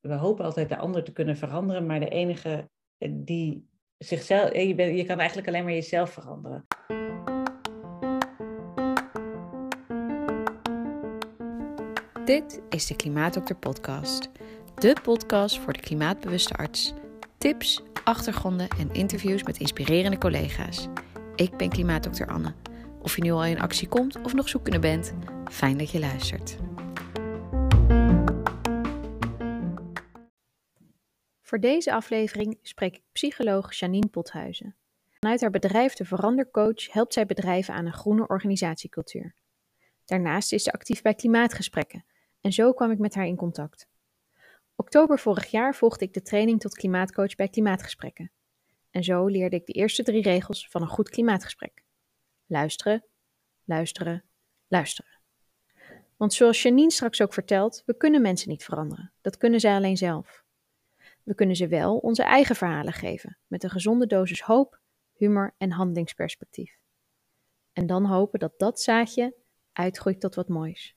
we hopen altijd de ander te kunnen veranderen, maar de enige die zichzelf, je, bent, je kan eigenlijk alleen maar jezelf veranderen. Dit is de Klimaatdokter Podcast. De podcast voor de klimaatbewuste arts. Tips, achtergronden en interviews met inspirerende collega's. Ik ben klimaatdokter Anne. Of je nu al in actie komt of nog zoekende bent, fijn dat je luistert. Voor deze aflevering spreek ik psycholoog Janine Pothuizen. Vanuit haar bedrijf De Verandercoach helpt zij bedrijven aan een groene organisatiecultuur. Daarnaast is ze actief bij klimaatgesprekken en zo kwam ik met haar in contact. Oktober vorig jaar volgde ik de training tot klimaatcoach bij Klimaatgesprekken. En zo leerde ik de eerste drie regels van een goed klimaatgesprek. Luisteren, luisteren, luisteren. Want zoals Janine straks ook vertelt, we kunnen mensen niet veranderen. Dat kunnen zij alleen zelf. We kunnen ze wel onze eigen verhalen geven, met een gezonde dosis hoop, humor en handelingsperspectief. En dan hopen dat dat zaadje uitgroeit tot wat moois.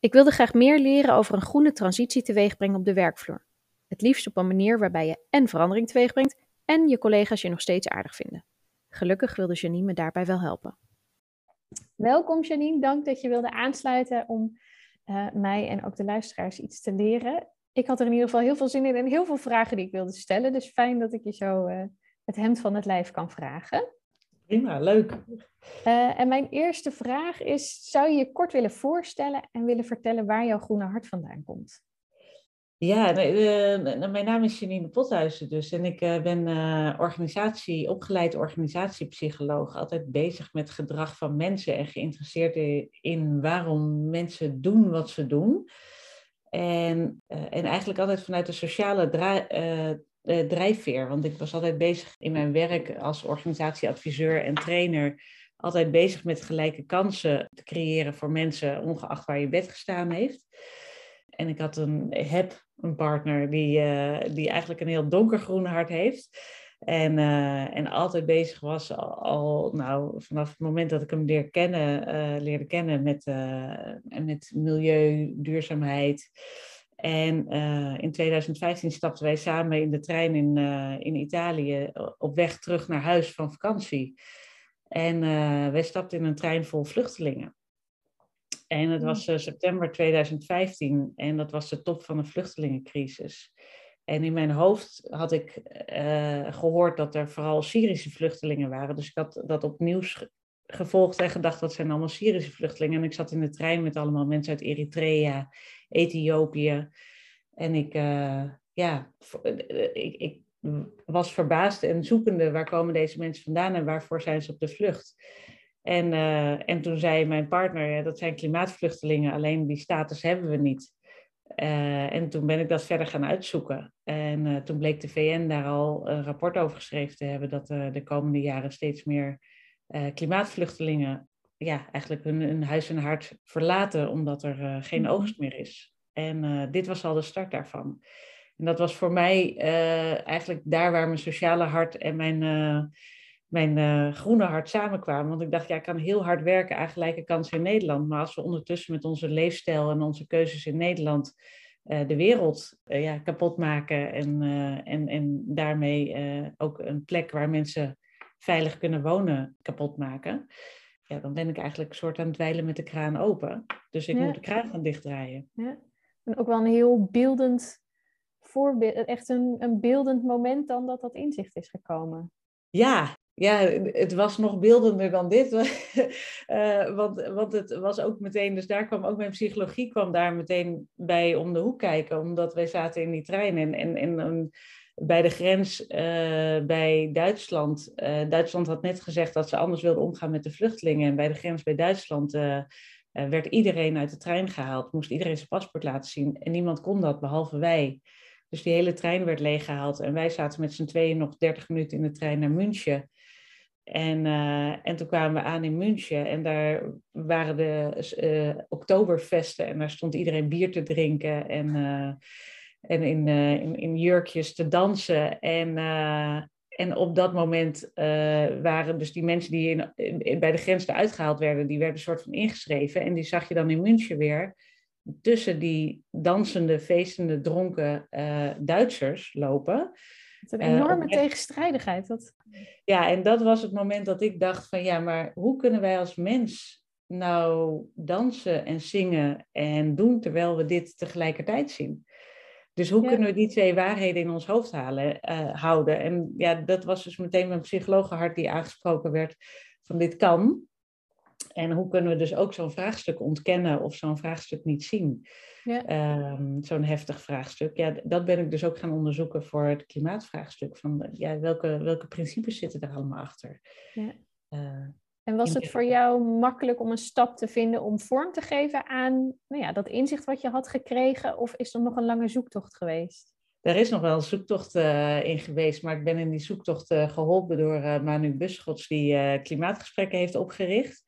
Ik wilde graag meer leren over een groene transitie teweegbrengen op de werkvloer. Het liefst op een manier waarbij je en verandering teweegbrengt en je collega's je nog steeds aardig vinden. Gelukkig wilde Janine me daarbij wel helpen. Welkom Janine, dank dat je wilde aansluiten om uh, mij en ook de luisteraars iets te leren ik had er in ieder geval heel veel zin in en heel veel vragen die ik wilde stellen. Dus fijn dat ik je zo uh, het hemd van het lijf kan vragen. Prima, leuk. Uh, en mijn eerste vraag is: zou je je kort willen voorstellen en willen vertellen waar jouw groene hart vandaan komt? Ja, uh, mijn naam is Janine Pothuizen dus en ik ben organisatie, opgeleid organisatiepsycholoog, altijd bezig met gedrag van mensen en geïnteresseerd in waarom mensen doen wat ze doen. En, uh, en eigenlijk altijd vanuit de sociale uh, drijfveer. Want ik was altijd bezig in mijn werk als organisatieadviseur en trainer. Altijd bezig met gelijke kansen te creëren voor mensen, ongeacht waar je bed gestaan heeft. En ik had een, heb een partner die, die eigenlijk een heel donkergroen hart heeft. En, uh, en altijd bezig was al, nou, vanaf het moment dat ik hem leer kennen, uh, leerde kennen met, uh, met milieu, duurzaamheid. En in 2015 stapten wij samen in de trein in, in Italië op weg terug naar huis van vakantie. En wij stapten in een trein vol vluchtelingen. En het was september 2015 en dat was de top van de vluchtelingencrisis. En in mijn hoofd had ik uh, gehoord dat er vooral Syrische vluchtelingen waren. Dus ik had dat op nieuws gevolgd en gedacht dat zijn allemaal Syrische vluchtelingen. En ik zat in de trein met allemaal mensen uit Eritrea, Ethiopië. En ik, uh, ja, eh, ik, ik, was verbaasd en zoekende waar komen deze mensen vandaan en waarvoor zijn ze op de vlucht. En, en toen zei mijn partner, ja, dat zijn klimaatvluchtelingen, alleen die status hebben we niet. Uh, en toen ben ik dat verder gaan uitzoeken. En uh, toen bleek de VN daar al een rapport over geschreven te hebben dat uh, de komende jaren steeds meer klimaatvluchtelingen ja, eigenlijk hun, hun, huis en hart verlaten omdat er geen mhm. oogst meer is. En dit was al de start daarvan. En dat was voor mij eigenlijk daar waar mijn sociale hart en mijn mijn uh, groene hart samenkwamen. Want ik dacht, ja, ik kan heel hard werken aan gelijke kansen in Nederland. Maar als we ondertussen met onze leefstijl en onze keuzes in Nederland uh, de wereld uh, ja, kapot maken en, en, en daarmee ook een plek waar mensen veilig kunnen wonen kapot maken. Ja, dan ben ik eigenlijk een soort aan het dweilen met de kraan open. Dus ik moet de kraan gaan dichtdraaien. Ja. En ook wel een heel beeldend voorbeeld, echt een, een beeldend moment dan dat dat inzicht is gekomen. Ja, ja, het was nog beeldender dan dit. uh, want, want het was ook meteen, dus daar kwam ook mijn psychologie kwam daar meteen bij om de hoek kijken. Omdat wij zaten in die trein en, en, en bij de grens uh, bij Duitsland. Uh, Duitsland had net gezegd dat ze anders wilden omgaan met de vluchtelingen. En bij de grens bij Duitsland werd iedereen uit de trein gehaald. Moest iedereen zijn paspoort laten zien. En niemand kon dat, behalve wij. Dus die hele trein werd leeggehaald. En wij zaten met z'n tweeën nog 30 minuten in de trein naar München. En, uh, en toen kwamen we aan in München en daar waren de uh, oktoberfesten en daar stond iedereen bier te drinken en, uh, en in, in, in, jurkjes te dansen. En, en op dat moment waren dus die mensen die in, bij de grens eruit gehaald werden, die werden een soort van ingeschreven. En die zag je dan in München weer tussen die dansende, feestende, dronken Duitsers lopen. Een enorme uh, tegenstrijdigheid. Dat... Ja, en dat was het moment dat ik dacht van ja, maar hoe kunnen wij als mens nou dansen en zingen en doen terwijl we dit tegelijkertijd zien? Dus hoe kunnen we die twee waarheden in ons hoofd halen, uh, houden? En ja, dat was dus meteen mijn psychologenhart die aangesproken werd van dit kan. En hoe kunnen we dus ook zo'n vraagstuk ontkennen of zo'n vraagstuk niet zien? Ja. Um, zo'n heftig vraagstuk. Ja, dat ben ik dus ook gaan onderzoeken voor het klimaatvraagstuk. Van ja, welke, welke principes zitten er allemaal achter? Ja. Uh, en was het voor jou makkelijk om een stap te vinden om vorm te geven aan nou ja, dat inzicht wat je had gekregen? Of is er nog een lange zoektocht geweest? Er is nog wel een zoektocht uh, in geweest, maar ik ben in die zoektocht uh, geholpen door uh, Manu Buschots, die klimaatgesprekken heeft opgericht.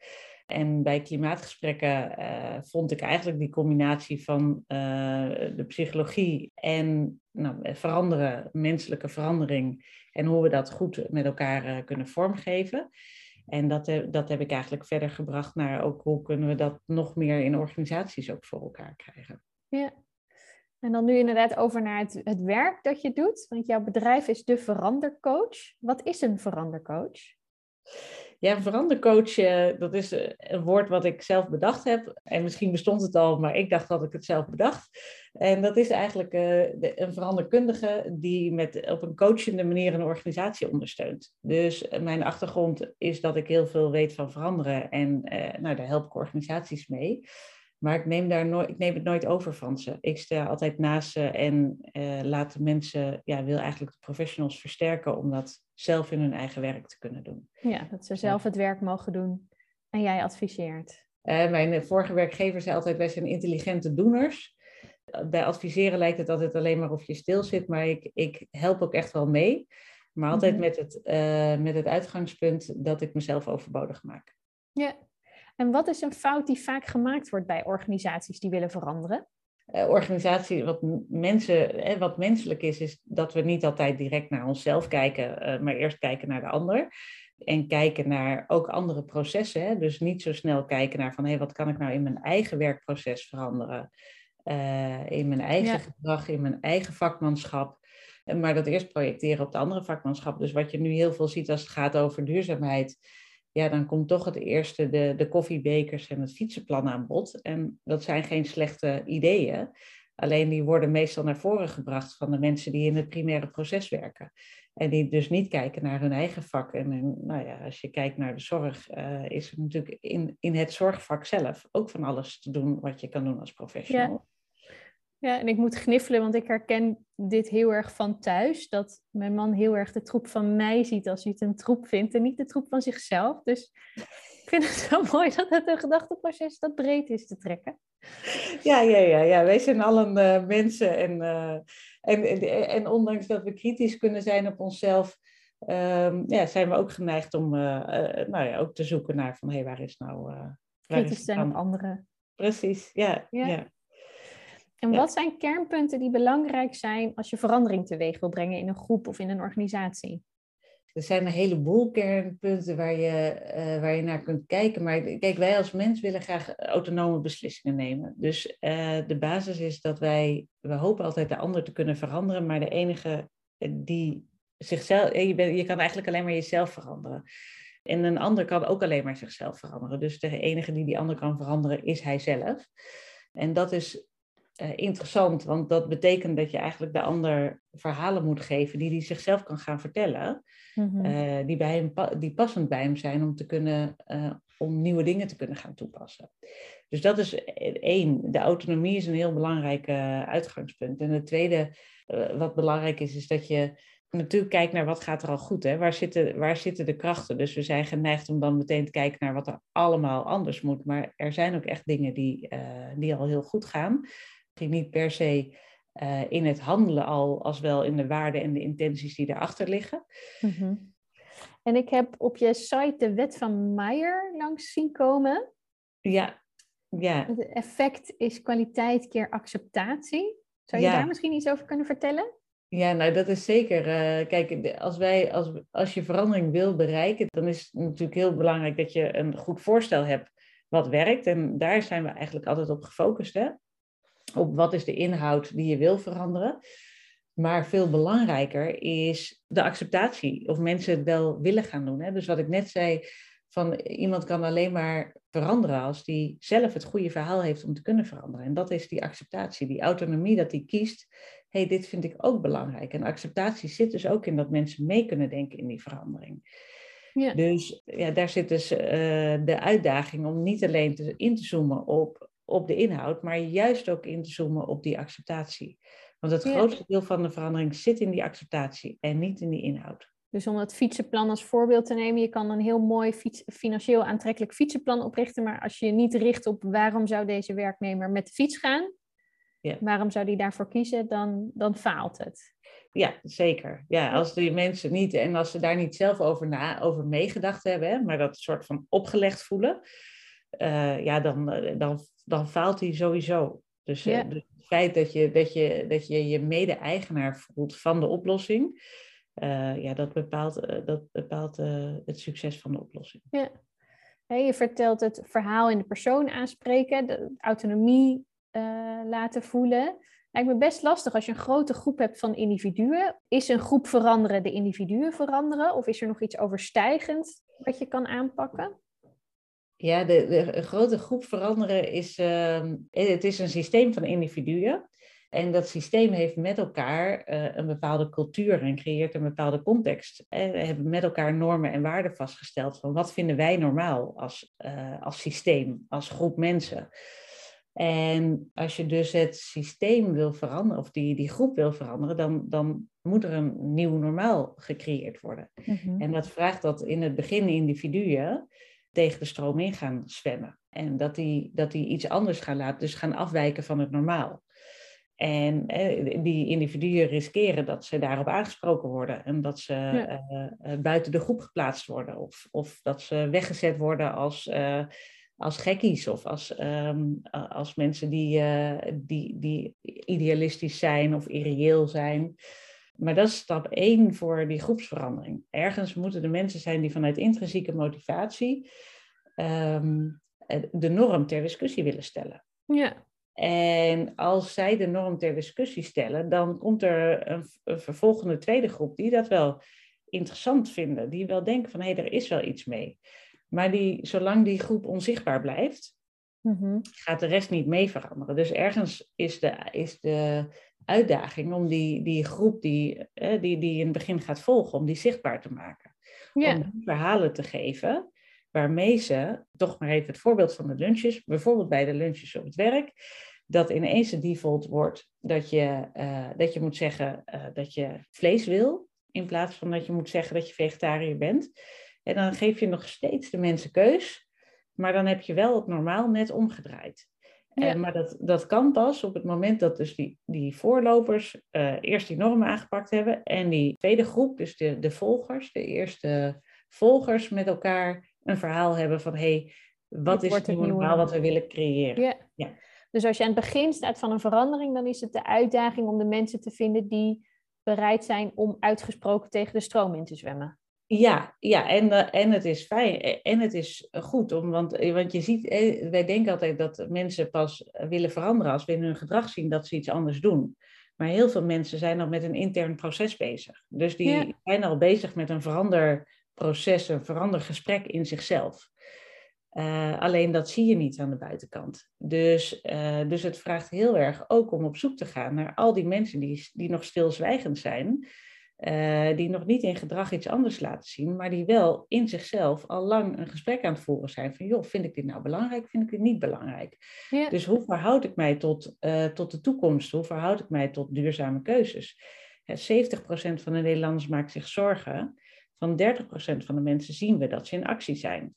En bij klimaatgesprekken vond ik eigenlijk die combinatie van de psychologie en nou, veranderen, menselijke verandering en hoe we dat goed met elkaar kunnen vormgeven. En dat, dat heb ik eigenlijk verder gebracht naar ook hoe kunnen we dat nog meer in organisaties ook voor elkaar krijgen. Ja, en dan nu inderdaad over naar het, het werk dat je doet. Want jouw bedrijf is de verandercoach. Wat is een verandercoach? Ja, verandercoach, eh, dat is eh, een woord wat ik zelf bedacht heb. En misschien bestond het al, maar ik dacht dat ik het zelf bedacht. En dat is eigenlijk uh, een veranderkundige die met, op een coachende manier een organisatie ondersteunt. Dus mijn achtergrond is dat ik heel veel weet van veranderen. En nou, daar help ik organisaties mee. Maar ik neem, daar nooit, ik neem het nooit over van ze. Ik sta altijd naast ze en uh, laat de mensen, ja, wil eigenlijk de professionals versterken om dat zelf in hun eigen werk te kunnen doen. Ja, dat ze zelf het werk mogen doen en jij adviseert. Uh, mijn vorige werkgever zei altijd, wij zijn intelligente doeners. Bij adviseren lijkt het altijd alleen maar of je stil zit, maar ik, ik help ook echt wel mee. Maar altijd mm -hmm. met, het, uh, met het uitgangspunt dat ik mezelf overbodig maak. Ja, en wat is een fout die vaak gemaakt wordt bij organisaties die willen veranderen? Uh, organisatie, wat, mensen, eh, wat menselijk is, is dat we niet altijd direct naar onszelf kijken, uh, maar eerst kijken naar de ander. En kijken naar ook andere processen. Hè? Dus niet zo snel kijken naar van hé, hey, wat kan ik nou in mijn eigen werkproces veranderen? Uh, in mijn eigen ja. gedrag, in mijn eigen vakmanschap. Maar dat eerst projecteren op de andere vakmanschap. Dus wat je nu heel veel ziet als het gaat over duurzaamheid ja, dan komt toch het eerste de, de koffiebekers en het fietsenplan aan bod. En dat zijn geen slechte ideeën. Alleen die worden meestal naar voren gebracht van de mensen die in het primaire proces werken. En die dus niet kijken naar hun eigen vak. En, nou ja, als je kijkt naar de zorg, uh, is er natuurlijk in, in het zorgvak zelf ook van alles te doen wat je kan doen als professional. Ja, en ik moet gniffelen, want ik herken dit heel erg van thuis. Dat mijn man heel erg de troep van mij ziet als hij het een troep vindt en niet de troep van zichzelf. Dus ik vind het zo mooi dat het een gedachteproces dat breed is te trekken. Ja, ja, ja, ja. wij zijn allen uh, mensen. En, uh, en, en, en, ondanks dat we kritisch kunnen zijn op onszelf, um, ja, zijn we ook geneigd om uh, nou ja, ook te zoeken naar van hé, hey, waar is nou. Kritisch zijn op anderen. Precies, ja. ja. ja. En wat zijn kernpunten die belangrijk zijn als je verandering teweeg wil brengen in een groep of in een organisatie? Er zijn een heleboel kernpunten waar je, uh, waar je naar kunt kijken. Maar kijk, wij als mens willen graag autonome beslissingen nemen. Dus uh, de basis is dat wij, we hopen altijd de ander te kunnen veranderen, maar de enige die zichzelf, je, ben, je kan eigenlijk alleen maar jezelf veranderen. En een ander kan ook alleen maar zichzelf veranderen. Dus de enige die die ander kan veranderen is hij zelf. En dat is uh, interessant, want dat betekent dat je eigenlijk de ander verhalen moet geven die hij zichzelf kan gaan vertellen, mm-hmm. uh, die, bij hem, die passend bij hem zijn om, te kunnen, uh, om nieuwe dingen te kunnen gaan toepassen. Dus dat is één. De autonomie is een heel belangrijk uitgangspunt. En het tweede wat belangrijk is, is dat je natuurlijk kijkt naar wat gaat er al goed. Hè? Waar, zitten, waar zitten de krachten? Dus we zijn geneigd om dan meteen te kijken naar wat er allemaal anders moet. Maar er zijn ook echt dingen die, die al heel goed gaan niet per se uh, in het handelen al, als wel in de waarden en de intenties die erachter liggen. Mm-hmm. En ik heb op je site de wet van Meyer langs zien komen. Ja, ja. Het effect is kwaliteit keer acceptatie. Zou je daar misschien iets over kunnen vertellen? Ja, nou dat is zeker. Uh, kijk, als, wij, als, als je verandering wil bereiken, dan is het natuurlijk heel belangrijk dat je een goed voorstel hebt wat werkt. En daar zijn we eigenlijk altijd op gefocust. Hè? Op wat is de inhoud die je wil veranderen. Maar veel belangrijker is de acceptatie, of mensen het wel willen gaan doen. Hè? Dus wat ik net zei, van iemand kan alleen maar veranderen als die zelf het goede verhaal heeft om te kunnen veranderen. En dat is die acceptatie, die autonomie dat hij kiest. hey, dit vind ik ook belangrijk. En acceptatie zit dus ook in dat mensen mee kunnen denken in die verandering. Ja. Dus ja, daar zit dus uh, de uitdaging om niet alleen te, in te zoomen op, op de inhoud, maar juist ook in te zoomen op die acceptatie. Want het grootste deel van de verandering zit in die acceptatie en niet in die inhoud. Dus om het fietsenplan als voorbeeld te nemen, je kan een heel mooi fiets, financieel aantrekkelijk fietsenplan oprichten, maar als je je niet richt op waarom zou deze werknemer met de fiets gaan, ja. waarom zou die daarvoor kiezen, dan, dan faalt het. Ja, zeker. Ja, als die mensen niet, en als ze daar niet zelf over, na, over meegedacht hebben, hè, maar dat soort van opgelegd voelen, uh, ja, dan, eh, dan, dan faalt hij sowieso. Dus, uh, dus het feit dat je, dat je dat je, je mede-eigenaar voelt van de oplossing, uh, ja, dat bepaalt, uh, dat bepaalt uh, het succes van de oplossing. Ja. Hey, je vertelt het verhaal in de persoon aanspreken, de autonomie laten voelen. Lijkt me best lastig als je een grote groep hebt van individuen. Is een groep veranderen de individuen veranderen? Of is er nog iets overstijgend wat je kan aanpakken? Ja, de, de grote groep veranderen is, uh, het is een systeem van individuen. En dat systeem heeft met elkaar uh, een bepaalde cultuur en creëert een bepaalde context. En we hebben met elkaar normen en waarden vastgesteld van wat vinden wij normaal als, uh, als systeem, als groep mensen. En als je dus het systeem wil veranderen, of die, die groep wil veranderen, dan, dan moet er een nieuw normaal gecreëerd worden. Mm-hmm. En dat vraagt dat in het begin individuen tegen de stroom in gaan zwemmen. En dat die, dat die iets anders gaan laten, dus gaan afwijken van het normaal. En die individuen riskeren dat ze daarop aangesproken worden en dat ze eh, eh, buiten de groep geplaatst worden of, of dat ze weggezet worden als, uh, als gekkies of als, ehm, als mensen die, die, die idealistisch zijn of irreëel zijn. Maar dat is stap één voor die groepsverandering. Ergens moeten de mensen zijn die vanuit intrinsieke motivatie ehm, de norm ter discussie willen stellen. Ja. En als zij de norm ter discussie stellen, dan komt er een, een vervolgende tweede groep die dat wel interessant vinden. Die wel denken van hé, hey, er is wel iets mee. Maar die, zolang die groep onzichtbaar blijft, mm-hmm. gaat de rest niet mee veranderen. Dus ergens is de, is de uitdaging om die, die groep die, die, die in het begin gaat volgen, om die zichtbaar te maken. Om verhalen te geven waarmee ze, toch maar even het voorbeeld van de lunches, bijvoorbeeld bij de lunches op het werk, dat ineens de default wordt dat je, uh, dat je moet zeggen uh, dat je vlees wil, in plaats van dat je moet zeggen dat je vegetariër bent. En dan geef je nog steeds de mensen keus, maar dan heb je wel het normaal net omgedraaid. Ja. En, maar dat, dat kan pas op het moment dat dus die, die voorlopers uh, eerst die normen aangepakt hebben en die tweede groep, dus de, de volgers, de eerste volgers met elkaar een verhaal hebben van hé, hey, wat is het nieuwe normaal wat we willen creëren? Ja. ja. Dus als je aan het begin staat van een verandering, dan is het de uitdaging om de mensen te vinden die bereid zijn om uitgesproken tegen de stroom in te zwemmen. Ja, ja en, uh, en het is fijn en het is goed, om, want, eh, want je ziet, eh, wij denken altijd dat mensen pas willen veranderen als we in hun gedrag zien dat ze iets anders doen. Maar heel veel mensen zijn al met een intern proces bezig. Dus die zijn al bezig met een veranderproces, een verandergesprek in zichzelf. Uh, alleen dat zie je niet aan de buitenkant. Dus, uh, dus het vraagt heel erg ook om op zoek te gaan naar al die mensen die, die nog stilzwijgend zijn, uh, die nog niet in gedrag iets anders laten zien, maar die wel in zichzelf al lang een gesprek aan het voeren zijn van, joh, vind ik dit nou belangrijk, vind ik dit niet belangrijk? Ja. Dus hoe verhoud ik mij tot, tot de toekomst? Hoe verhoud ik mij tot duurzame keuzes? 70% van de Nederlanders maakt zich zorgen. Van 30% van de mensen zien we dat ze in actie zijn.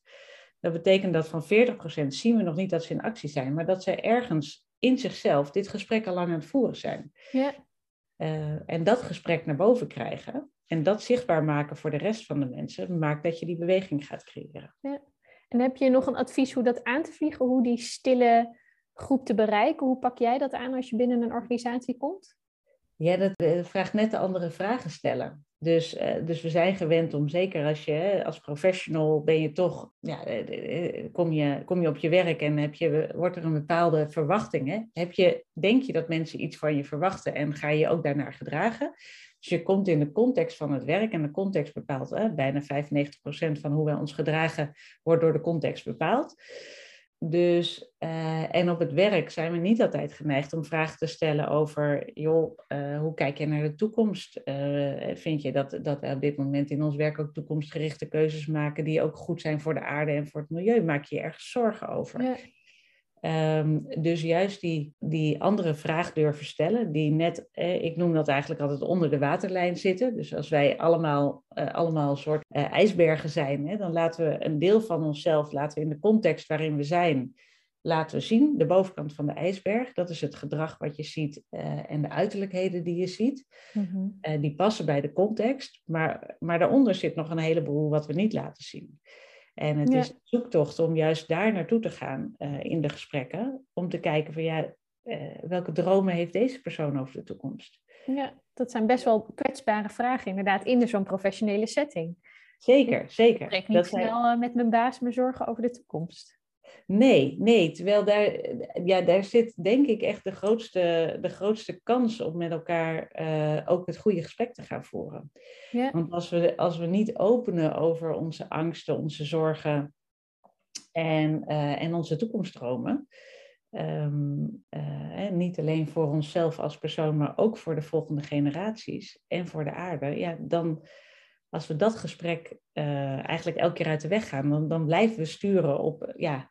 Dat betekent dat van 40% zien we nog niet dat ze in actie zijn, maar dat ze ergens in zichzelf dit gesprek al lang aan het voeren zijn. Ja. Uh, en dat gesprek naar boven krijgen en dat zichtbaar maken voor de rest van de mensen, maakt dat je die beweging gaat creëren. Ja. En heb je nog een advies hoe dat aan te vliegen, hoe die stille groep te bereiken? Hoe pak jij dat aan als je binnen een organisatie komt? Ja, dat vraagt net de andere vragen stellen. Dus, uh, dus we zijn gewend om, zeker als je als professional ben je toch, ja, kom, je, kom je op je werk en heb je, wordt er een bepaalde verwachting. Hè? Heb je, denk je dat mensen iets van je verwachten en ga je ook daarnaar gedragen? Dus je komt in de context van het werk en de context bepaalt, hè, bijna 95% van hoe wij ons gedragen wordt door de context bepaald. Dus, uh, en op het werk zijn we niet altijd geneigd om vragen te stellen over, joh, uh, hoe kijk je naar de toekomst? Uh, vind je dat, dat we op dit moment in ons werk ook toekomstgerichte keuzes maken die ook goed zijn voor de aarde en voor het milieu? Maak je je ergens zorgen over? Um, dus juist die, die andere vraag durven stellen, die net, eh, ik noem dat eigenlijk altijd onder de waterlijn zitten. Dus als wij allemaal, uh, allemaal een soort uh, ijsbergen zijn, hè, dan laten we een deel van onszelf, laten we in de context waarin we zijn, laten we zien, de bovenkant van de ijsberg. Dat is het gedrag wat je ziet en de uiterlijkheden die je ziet. Mm -hmm. die passen bij de context, maar, maar daaronder zit nog een heleboel wat we niet laten zien. En het is een zoektocht om juist daar naartoe te gaan uh, in de gesprekken. Om te kijken van ja, uh, welke dromen heeft deze persoon over de toekomst? Ja, dat zijn best wel kwetsbare vragen inderdaad in zo'n professionele setting. Zeker, zeker. Ik spreek niet dat snel zijn... met mijn baas me zorgen over de toekomst. Nee, nee. Terwijl daar, ja, daar zit denk ik echt de grootste, de grootste kans om met elkaar uh, ook het goede gesprek te gaan voeren. Ja. Want als we, als we niet openen over onze angsten, onze zorgen en, uh, en onze toekomststromen, um, uh, niet alleen voor onszelf als persoon, maar ook voor de volgende generaties en voor de aarde, ja, dan, als we dat gesprek uh, eigenlijk elke keer uit de weg gaan, dan, dan blijven we sturen op ja,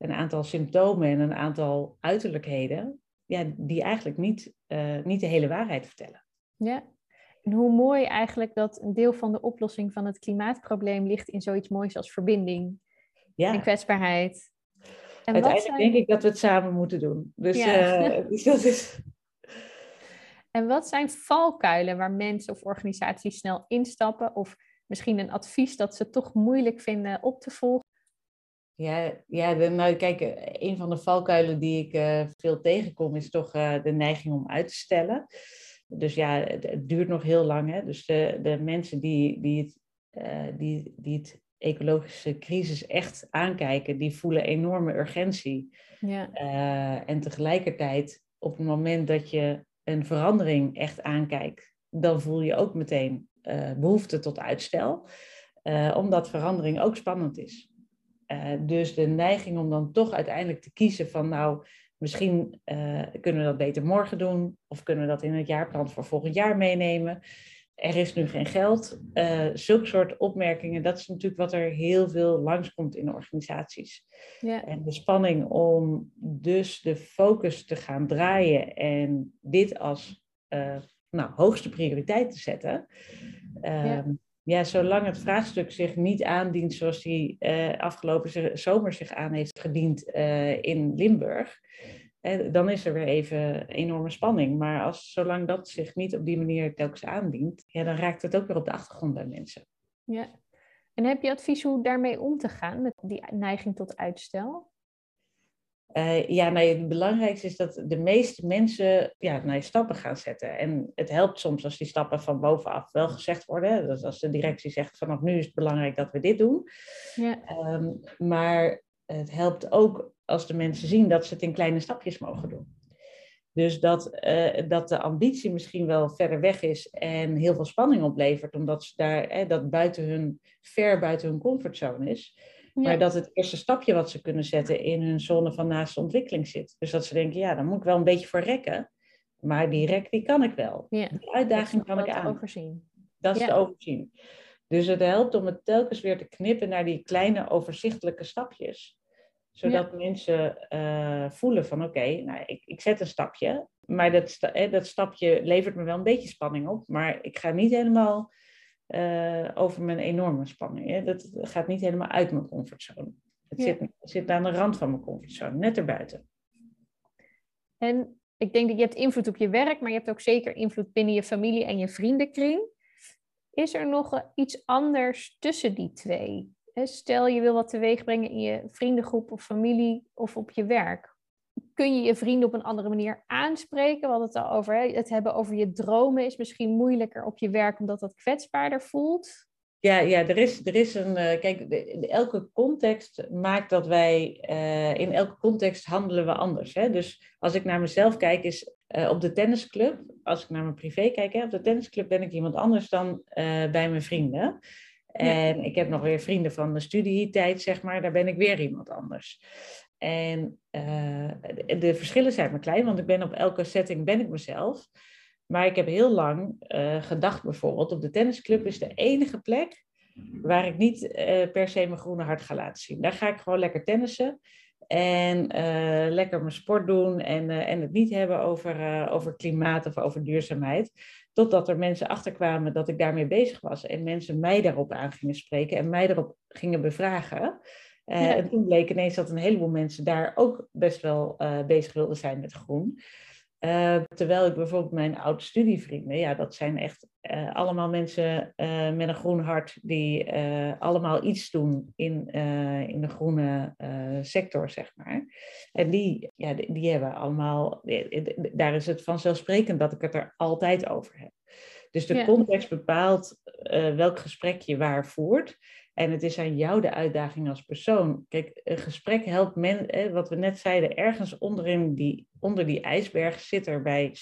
een aantal symptomen en een aantal uiterlijkheden, ja, die eigenlijk niet, uh, niet de hele waarheid vertellen. Ja, en hoe mooi eigenlijk dat een deel van de oplossing van het klimaatprobleem ligt in zoiets moois als verbinding ja. en kwetsbaarheid. En Uiteindelijk zijn... denk ik dat we het samen moeten doen. Dus, ja. uh, dus dat is... En wat zijn valkuilen waar mensen of organisaties snel instappen? Of misschien een advies dat ze toch moeilijk vinden op te volgen? Ja, ja nou kijk, een van de valkuilen die ik uh, veel tegenkom is toch uh, de neiging om uit te stellen. Dus ja, het, het, duurt nog heel lang. Hè? Dus de, de mensen die, die, het, uh, die, die het ecologische crisis echt aankijken, die voelen enorme urgentie. Ja. en tegelijkertijd, op het moment dat je een verandering echt aankijkt, dan voel je ook meteen behoefte tot uitstel. omdat verandering ook spannend is. Uh, dus de neiging om dan toch uiteindelijk te kiezen van nou, misschien uh, kunnen we dat beter morgen doen of kunnen we dat in het jaarplan voor volgend jaar meenemen. Er is nu geen geld. Uh, zulke soort opmerkingen, dat is natuurlijk wat er heel veel langskomt in organisaties. Ja. En de spanning om dus de focus te gaan draaien en dit als nou, hoogste prioriteit te zetten. Ja ehm, ja, zolang het vraagstuk zich niet aandient zoals die uh, afgelopen zomer zich aan heeft gediend uh, in Limburg, uh, dan is er weer even enorme spanning. Maar als, zolang dat zich niet op die manier telkens aandient, ja, dan raakt het ook weer op de achtergrond bij mensen. Ja. En heb je advies hoe daarmee om te gaan, met die neiging tot uitstel? Uh, ja, nee, het belangrijkste is dat de meeste mensen ja, nou, stappen gaan zetten. En het helpt soms als die stappen van bovenaf wel gezegd worden. Dus als de directie zegt vanaf nu is het belangrijk dat we dit doen. Ja. Um, maar het helpt ook als de mensen zien dat ze het in kleine stapjes mogen doen. Dus dat, uh, dat de ambitie misschien wel verder weg is en heel veel spanning oplevert, omdat ze daar, eh, dat buiten hun, ver buiten hun comfortzone is. Maar dat het eerste stapje wat ze kunnen zetten in hun zone van naaste ontwikkeling zit. Dus dat ze denken, ja, daar moet ik wel een beetje voor rekken. Maar die rek, die kan ik wel. Ja. Die uitdaging kan ik aan. Overzien. Dat is te overzien. Dus het helpt om het telkens weer te knippen naar die kleine overzichtelijke stapjes. Zodat mensen uh, voelen van oké, nou, ik, ik zet een stapje. Maar dat, dat stapje levert me wel een beetje spanning op. Maar ik ga niet helemaal uh, over mijn enorme spanning. Hè. Dat gaat niet helemaal uit mijn comfortzone. Het, zit, zit aan de rand van mijn comfortzone, net erbuiten. En ik denk dat je hebt invloed op je werk, maar je hebt ook zeker invloed binnen je familie en je vriendenkring. Is er nog iets anders tussen die twee? Stel je wil wat teweeg brengen in je vriendengroep of familie of op je werk. Kun je je vrienden op een andere manier aanspreken? We hadden het al over, hè? het hebben over je dromen is misschien moeilijker op je werk omdat dat kwetsbaarder voelt. Ja, ja er, is, er is een. Uh, kijk, de, elke context maakt dat wij. Uh, in elke context handelen we anders. Hè? Dus als ik naar mezelf kijk, is uh, op de tennisclub. Als ik naar mijn privé kijk, hè, op de tennisclub ben ik iemand anders dan bij mijn vrienden. En ja. ik heb nog weer vrienden van de studietijd, zeg maar. Daar ben ik weer iemand anders. En de, de verschillen zijn maar klein, want ik ben op elke setting ben ik mezelf. Maar ik heb heel lang uh, gedacht bijvoorbeeld, op de tennisclub is de enige plek waar ik niet uh, per se mijn groene hart ga laten zien. Daar ga ik gewoon lekker tennissen en lekker mijn sport doen en, en het niet hebben over, over klimaat of over duurzaamheid. Totdat er mensen achterkwamen dat ik daarmee bezig was en mensen mij daarop aan gingen spreken en mij daarop gingen bevragen. Ja. En toen bleek ineens dat een heleboel mensen daar ook best wel bezig wilden zijn met groen. Uh, terwijl ik bijvoorbeeld mijn oude studievrienden, ja, dat zijn echt uh, allemaal mensen uh, met een groen hart die allemaal iets doen in, in de groene sector, zeg maar. En die, ja, die hebben allemaal, daar is het vanzelfsprekend dat ik het er altijd over heb. Dus de ja. context bepaalt welk gesprek je waar voert. En het is aan jou de uitdaging als persoon. Kijk, een gesprek helpt men, wat we net zeiden, ergens onderin die, onder die ijsberg zit er bij 70%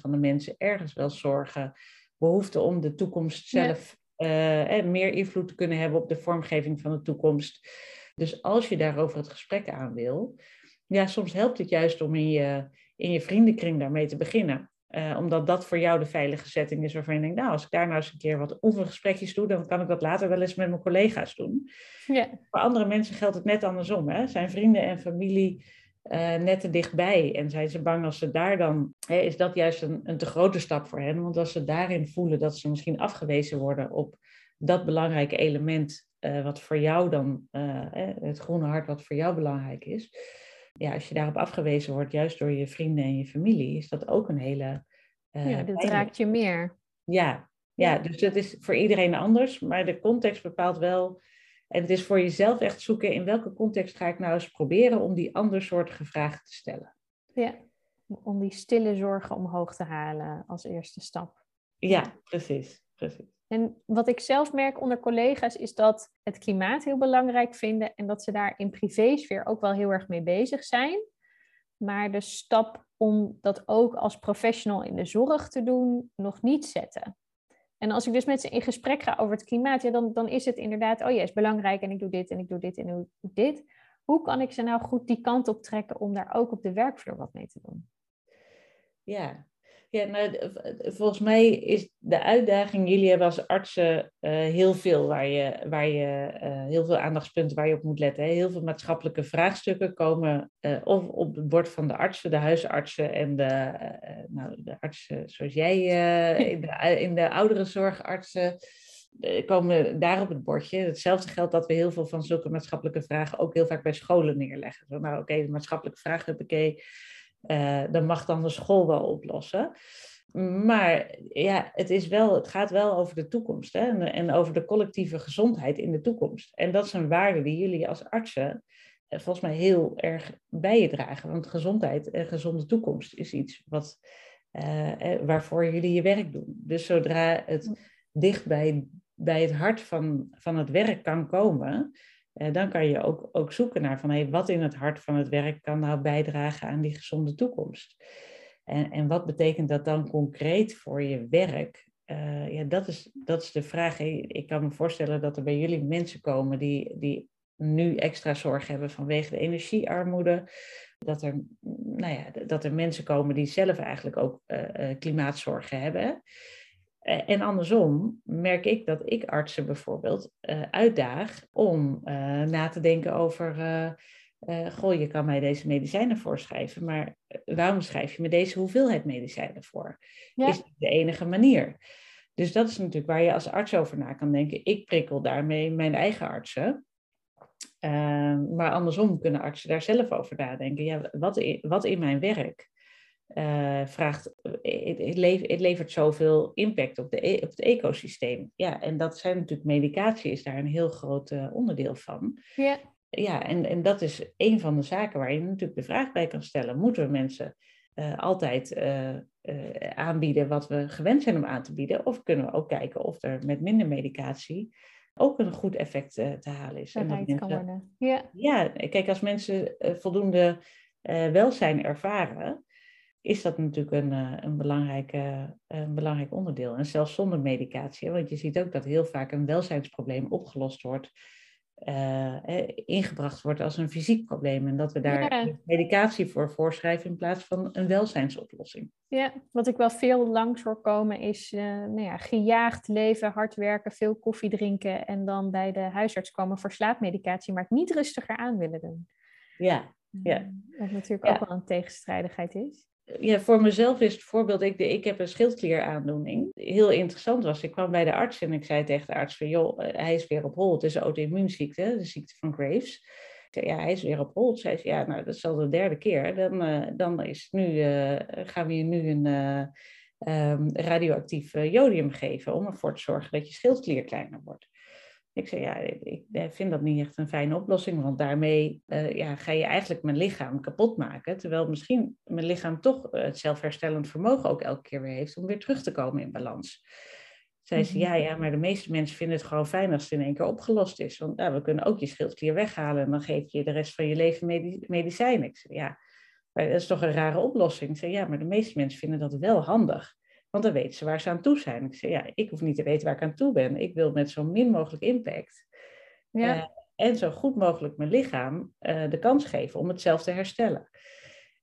van de mensen ergens wel zorgen, behoefte om de toekomst zelf ja. uh, meer invloed te kunnen hebben op de vormgeving van de toekomst. Dus als je daarover het gesprek aan wil, ja, soms helpt het juist om in je, in je vriendenkring daarmee te beginnen. Uh, omdat dat voor jou de veilige setting is waarvan je denkt, nou, als ik daar nou eens een keer wat oefengesprekjes doe, dan kan ik dat later wel eens met mijn collega's doen. Ja. Voor andere mensen geldt het net andersom. Hè? Zijn vrienden en familie uh, net te dichtbij en zijn ze bang als ze daar dan, hè, is dat juist een, een te grote stap voor hen. Want als ze daarin voelen dat ze misschien afgewezen worden op dat belangrijke element, uh, wat voor jou dan, het groene hart wat voor jou belangrijk is, ja, als je daarop afgewezen wordt, juist door je vrienden en je familie, is dat ook een hele. Uh, ja, dat raakt je meer. Ja, ja, dus dat is voor iedereen anders, maar de context bepaalt wel. En het is voor jezelf echt zoeken in welke context ga ik nou eens proberen om die andersoortige vragen te stellen. Ja, om die stille zorgen omhoog te halen als eerste stap. Ja, precies, precies. En wat ik zelf merk onder collega's is dat het klimaat heel belangrijk vinden en dat ze daar in privésfeer ook wel heel erg mee bezig zijn. Maar de stap om dat ook als professional in de zorg te doen, nog niet zetten. En als ik dus met ze in gesprek ga over het klimaat, ja, dan, dan is het inderdaad, oh ja, is belangrijk en ik doe dit en ik doe dit en ik doe dit. Hoe kan ik ze nou goed die kant op trekken om daar ook op de werkvloer wat mee te doen? Ja, ja, nou, volgens mij is de uitdaging, jullie hebben als artsen uh, heel veel waar je, waar je uh, heel veel aandachtspunten waar je op moet letten. Hè. Heel veel maatschappelijke vraagstukken komen uh, of op het bord van de artsen, de huisartsen en de, nou, de artsen zoals jij in, de, in de ouderenzorgartsen komen daar op het bordje. Hetzelfde geldt dat we heel veel van zulke maatschappelijke vragen ook heel vaak bij scholen neerleggen. Zo, nou oké, okay, de maatschappelijke vragen, oké uh, dat mag dan de school wel oplossen. Maar ja, het, is wel, het gaat wel over de toekomst hè? En, en, over de collectieve gezondheid in de toekomst. En dat is een waarde die jullie als artsen eh, volgens mij heel erg bij je dragen. Want gezondheid en gezonde toekomst is iets wat, uh, waarvoor jullie je werk doen. Dus zodra het dicht bij, bij het hart van, van het werk kan komen, dan kan je ook, ook zoeken naar van hey, wat in het hart van het werk kan nou bijdragen aan die gezonde toekomst. En, en wat betekent dat dan concreet voor je werk? Uh, ja, dat is, dat is de vraag. Ik kan me voorstellen dat er bij jullie mensen komen die, die nu extra zorg hebben vanwege de energiearmoede. Dat er, nou ja, dat er mensen komen die zelf eigenlijk ook uh, klimaatzorgen hebben. Eh, en andersom merk ik dat ik artsen bijvoorbeeld uh, uitdaag om uh, na te denken over, uh, goh, je kan mij deze medicijnen voorschrijven, maar waarom schrijf je me deze hoeveelheid medicijnen voor? Ja. Is dat de enige manier? Dus dat is natuurlijk waar je als arts over na kan denken. Ik prikkel daarmee mijn eigen artsen. maar andersom kunnen artsen daar zelf over nadenken. Ja, wat, in, wat in mijn werk uh, vraagt, het, het, levert zoveel impact op, de, e, op het ecosysteem. Ja, en dat zijn natuurlijk medicatie is daar een heel groot uh, onderdeel van. Ja. ja, en, en dat is een van de zaken waar je natuurlijk de vraag bij kan stellen. Moeten we mensen altijd aanbieden wat we gewend zijn om aan te bieden? Of kunnen we ook kijken of er met minder medicatie ook een goed effect te halen is? En mensen, kan worden. Ja. ja, kijk, als mensen voldoende welzijn ervaren, is dat natuurlijk een, uh, een, belangrijk, een belangrijk onderdeel. En zelfs zonder medicatie, want je ziet ook dat heel vaak een welzijnsprobleem opgelost wordt, uh, ingebracht wordt als een fysiek probleem. En dat we daar medicatie voor voorschrijven in plaats van een welzijnsoplossing. Ja, wat ik wel veel langs hoor komen is uh, nou ja, gejaagd leven, hard werken, veel koffie drinken en dan bij de huisarts komen voor slaapmedicatie, maar het niet rustiger aan willen doen. Ja, ja. Wat natuurlijk ook wel een tegenstrijdigheid is ja, voor mezelf is het voorbeeld, ik, ik heb een schildklieraandoening. Heel interessant was, ik kwam bij de arts en ik zei tegen de arts van, joh, eh, hij is weer op hol. Het is een auto-immuunziekte, de ziekte van Graves. Ik zei, ja, hij is weer op hol. Zei ze, ja, nou, dat is al de derde keer. Dan, uh, dan is nu, uh, gaan we je nu een um, radioactief jodium geven om ervoor te zorgen dat je schildklier kleiner wordt. Ik zei, ja, ik vind dat niet echt een fijne oplossing, want daarmee uh, ja, ga je eigenlijk mijn lichaam kapot maken. Terwijl misschien mijn lichaam toch het zelfherstellend vermogen ook elke keer weer heeft om weer terug te komen in balans. Zei ze, ja, ja, maar de meeste mensen vinden het gewoon fijn als het in één keer opgelost is. Want ja, we kunnen ook je schildklier weghalen en dan geef je de rest van je leven medicijnen. Ik zei, ja, maar dat is toch een rare oplossing. Ik zei, ja, maar de meeste mensen vinden dat wel handig. Want dan weten ze waar ze aan toe zijn. Ik zeg, ja, ik hoef niet te weten waar ik aan toe ben. Ik wil met zo min mogelijk impact ja. Uh, en zo goed mogelijk mijn lichaam uh, de kans geven om het zelf te herstellen.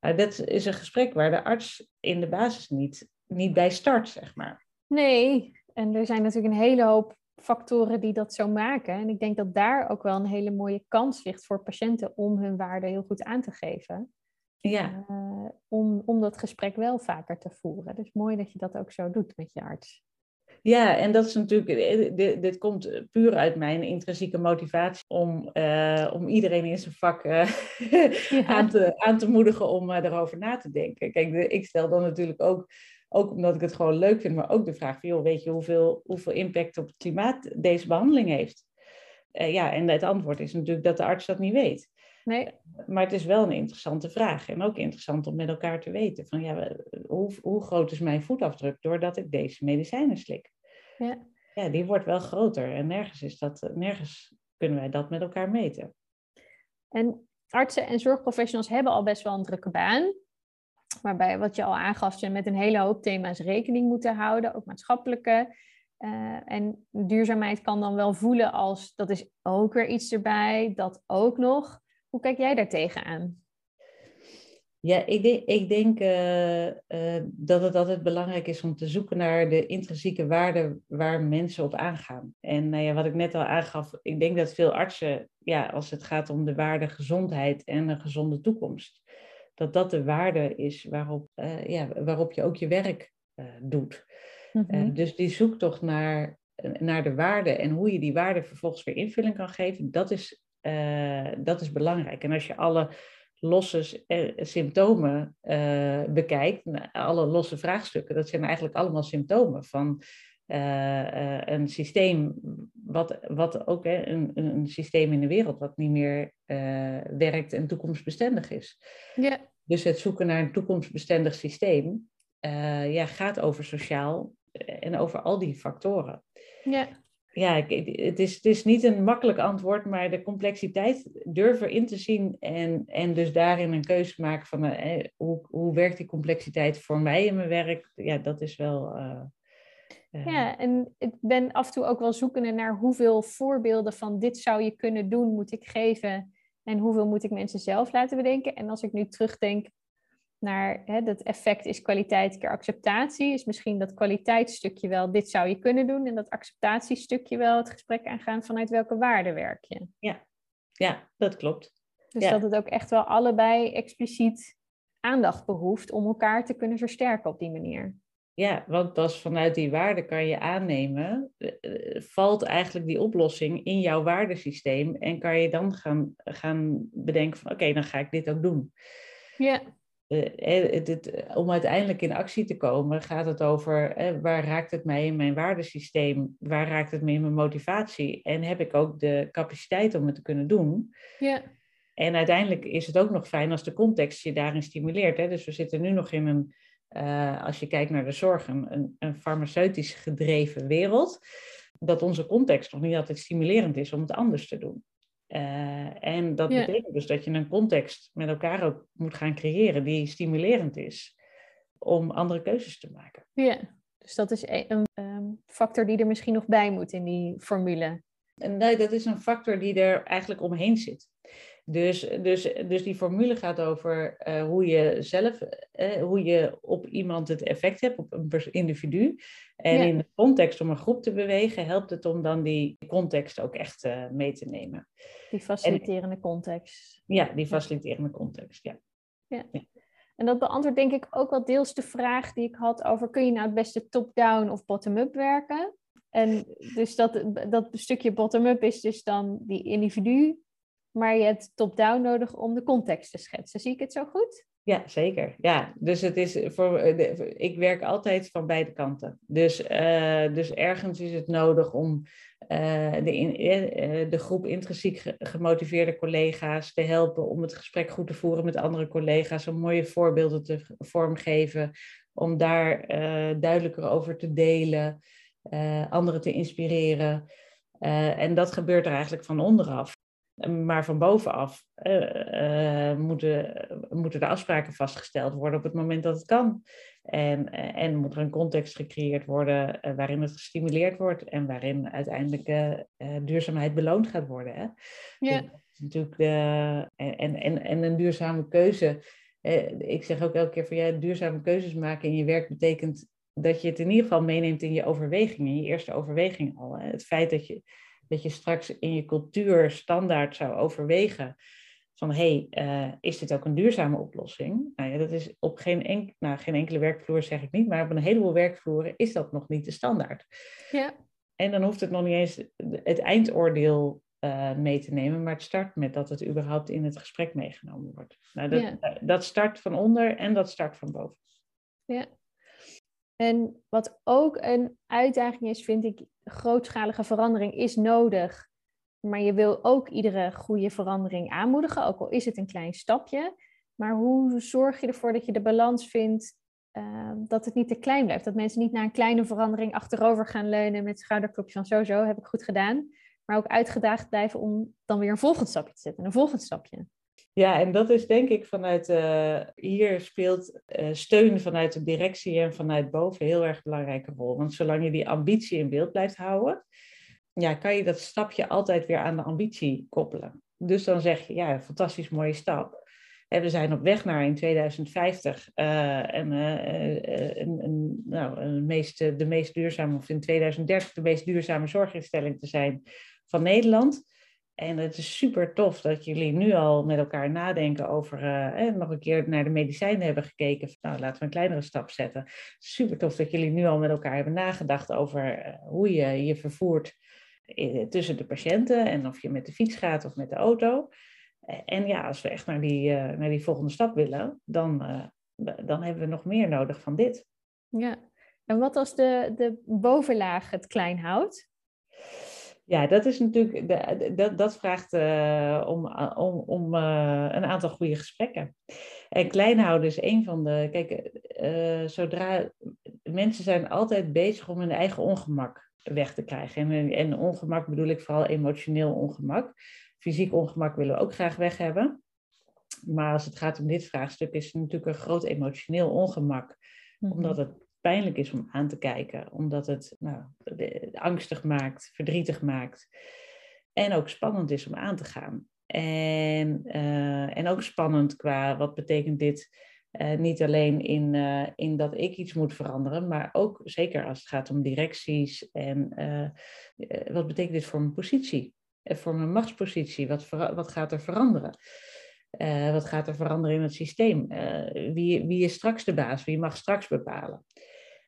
Uh, dat is een gesprek waar de arts in de basis niet, niet bij start, zeg maar. Nee, en er zijn natuurlijk een hele hoop factoren die dat zo maken. En ik denk dat daar ook wel een hele mooie kans ligt voor patiënten om hun waarde heel goed aan te geven. Ja. Uh, om, om dat gesprek wel vaker te voeren. Dus mooi dat je dat ook zo doet met je arts. Ja, en dat is natuurlijk, eh, dit, dit komt puur uit mijn intrinsieke motivatie om, uh, om iedereen in zijn vak uh, ja. aan, te, aan te moedigen om erover na te denken. Kijk, de, ik stel dan natuurlijk ook, ook omdat ik het gewoon leuk vind, maar ook de vraag van, joh, weet je hoeveel, hoeveel impact op het klimaat deze behandeling heeft? ja, en het antwoord is natuurlijk dat de arts dat niet weet. Nee. Maar het is wel een interessante vraag. En ook interessant om met elkaar te weten. Van, ja, hoe, hoe groot is mijn voetafdruk doordat ik deze medicijnen slik? Ja. ja, die wordt wel groter. En nergens, is dat, nergens kunnen wij dat met elkaar meten. En artsen en zorgprofessionals hebben al best wel een drukke baan. Waarbij, wat je al aangaf, ze met een hele hoop thema's rekening moeten houden. Ook maatschappelijke. Uh, en duurzaamheid kan dan wel voelen als dat is ook weer iets erbij, dat ook nog. Hoe kijk jij daar tegenaan? Ja, ik denk, ik denk uh, uh, dat het altijd belangrijk is om te zoeken naar de intrinsieke waarden waar mensen op aangaan. En nou ja, wat ik net al aangaf, ik denk dat veel artsen, ja, als het gaat om de waarde gezondheid en een gezonde toekomst, dat dat de waarde is waarop, uh, ja, waarop je ook je werk doet. Mm -hmm. dus die zoektocht naar, naar de waarde en hoe je die waarde vervolgens weer invulling kan geven, dat is uh, dat is belangrijk. En als je alle losse uh, symptomen uh, bekijkt, alle losse vraagstukken, dat zijn eigenlijk allemaal symptomen van een systeem, wat, wat ook een, een systeem in de wereld wat niet meer werkt en toekomstbestendig is. Ja. Dus het zoeken naar een toekomstbestendig systeem ja, gaat over sociaal en over al die factoren. Ja ja, het is, het is niet een makkelijk antwoord, maar de complexiteit durven in te zien en, en dus daarin een keuze maken van eh, hoe, hoe werkt die complexiteit voor mij in mijn werk, ja, dat is wel. Uh, uh, ja, en ik ben af en toe ook wel zoekende naar hoeveel voorbeelden van dit zou je kunnen doen, moet ik geven en hoeveel moet ik mensen zelf laten bedenken. En als ik nu terugdenk naar hè, dat effect is kwaliteit keer acceptatie. Is misschien dat kwaliteitsstukje wel, dit zou je kunnen doen. En dat acceptatiestukje wel het gesprek aangaan vanuit welke waarde werk je. Ja, ja dat klopt. Dus dat het ook echt wel allebei expliciet aandacht behoeft om elkaar te kunnen versterken op die manier. Ja, want pas vanuit die waarde kan je aannemen, eh, eh, valt eigenlijk die oplossing in jouw waardesysteem en kan je dan gaan, gaan bedenken van oké, dan ga ik dit ook doen. Ja. Om uiteindelijk in actie te komen, gaat het over waar raakt het mij in mijn waardesysteem, waar raakt het me in mijn motivatie en heb ik ook de capaciteit om het te kunnen doen. Ja. En uiteindelijk is het ook nog fijn als de context je daarin stimuleert. Hè? Dus we zitten nu nog in een, als je kijkt naar de zorg, een, een farmaceutisch gedreven wereld, dat onze context nog niet altijd stimulerend is om het anders te doen. Uh, en dat betekent dus dat je een context met elkaar ook moet gaan creëren die stimulerend is om andere keuzes te maken. Ja, dus dat is e-, een, een factor die er misschien nog bij moet in die formule. En nee, dat is een factor die er eigenlijk omheen zit. Dus, dus, dus die formule gaat over uh, hoe je zelf, uh, hoe je op iemand het effect hebt, op een individu. En in de context om een groep te bewegen, helpt het om dan die context ook echt uh, mee te nemen. Die faciliterende en, context. Ja, die faciliterende context, ja. ja. ja. En dat beantwoordt denk ik ook wel deels de vraag die ik had over kun je nou het beste top-down of bottom-up werken? En dus dat, dat stukje bottom-up is dus dan die individu maar je hebt top-down nodig om de context te schetsen. Zie ik het zo goed? Ja, zeker. Ja, dus het is voor, ik werk altijd van beide kanten. Dus, uh, dus ergens is het nodig om uh, de, uh, de groep intrinsiek gemotiveerde collega's te helpen om het gesprek goed te voeren met andere collega's, om mooie voorbeelden te vormgeven, om daar duidelijker over te delen, anderen te inspireren. en dat gebeurt er eigenlijk van onderaf. Maar van bovenaf uh, uh, moeten, moeten de afspraken vastgesteld worden op het moment dat het kan. En, uh, en moet er een context gecreëerd worden waarin het gestimuleerd wordt en waarin uiteindelijk duurzaamheid beloond gaat worden. Hè? Ja. Dus natuurlijk de, en, en, en een duurzame keuze. ik zeg ook elke keer van ja, duurzame keuzes maken in je werk betekent dat je het in ieder geval meeneemt in je overweging, in je eerste overweging al. Hè? Het feit dat je dat je straks in je cultuur standaard zou overwegen van hé, hey, uh, is dit ook een duurzame oplossing? Nou ja, dat is op geen, enk nou, geen enkele werkvloer zeg ik niet, maar op een heleboel werkvloeren is dat nog niet de standaard. Ja. En dan hoeft het nog niet eens het eindoordeel uh, mee te nemen, maar het start met dat het überhaupt in het gesprek meegenomen wordt. Nou, dat, ja. dat start van onder en dat start van boven. Ja. En wat ook een uitdaging is, vind ik, grootschalige verandering is nodig. Maar je wil ook iedere goede verandering aanmoedigen, ook al is het een klein stapje. Maar hoe zorg je ervoor dat je de balans vindt uh, dat het niet te klein blijft? Dat mensen niet naar een kleine verandering achterover gaan leunen met schouderklopje van zo, zo heb ik goed gedaan. Maar ook uitgedaagd blijven om dan weer een volgend stapje te zetten, een volgend stapje. Ja, en dat is denk ik vanuit, uh, hier speelt uh, steun vanuit de directie en vanuit boven heel erg belangrijke rol. Want zolang je die ambitie in beeld blijft houden, ja, kan je dat stapje altijd weer aan de ambitie koppelen. Dus dan zeg je, ja, fantastisch mooie stap. En we zijn op weg naar in 2050 uh, en, een, nou, een meest, de meest duurzame, of in 2030 de meest duurzame zorginstelling te zijn van Nederland. En het is super tof dat jullie nu al met elkaar nadenken over uh, nog een keer naar de medicijnen hebben gekeken. Nou, laten we een kleinere stap zetten. Super tof dat jullie nu al met elkaar hebben nagedacht over uh, hoe je je vervoert uh, tussen de patiënten en of je met de fiets gaat of met de auto. En ja, als we echt naar die, naar die volgende stap willen, dan, dan hebben we nog meer nodig van dit. Ja, en wat als de, de bovenlaag het klein houdt? Ja, dat is natuurlijk, dat, dat vraagt uh, om, om, om uh, een aantal goede gesprekken. En klein houden is een van de. Kijk, uh, zodra mensen zijn altijd bezig om hun eigen ongemak weg te krijgen. En, en ongemak bedoel ik vooral emotioneel ongemak. Fysiek ongemak willen we ook graag weg hebben. Maar als het gaat om dit vraagstuk, is het natuurlijk een groot emotioneel ongemak. Mm -hmm. Omdat het pijnlijk is om aan te kijken, omdat het nou, angstig maakt, verdrietig maakt en ook spannend is om aan te gaan. En, uh, en ook spannend qua wat betekent dit uh, niet alleen in, uh, in dat ik iets moet veranderen, maar ook zeker als het gaat om directies en wat betekent dit voor mijn positie, voor mijn machtspositie, wat, wat gaat er veranderen? wat gaat er veranderen in het systeem? wie, wie is straks de baas? Wie mag straks bepalen?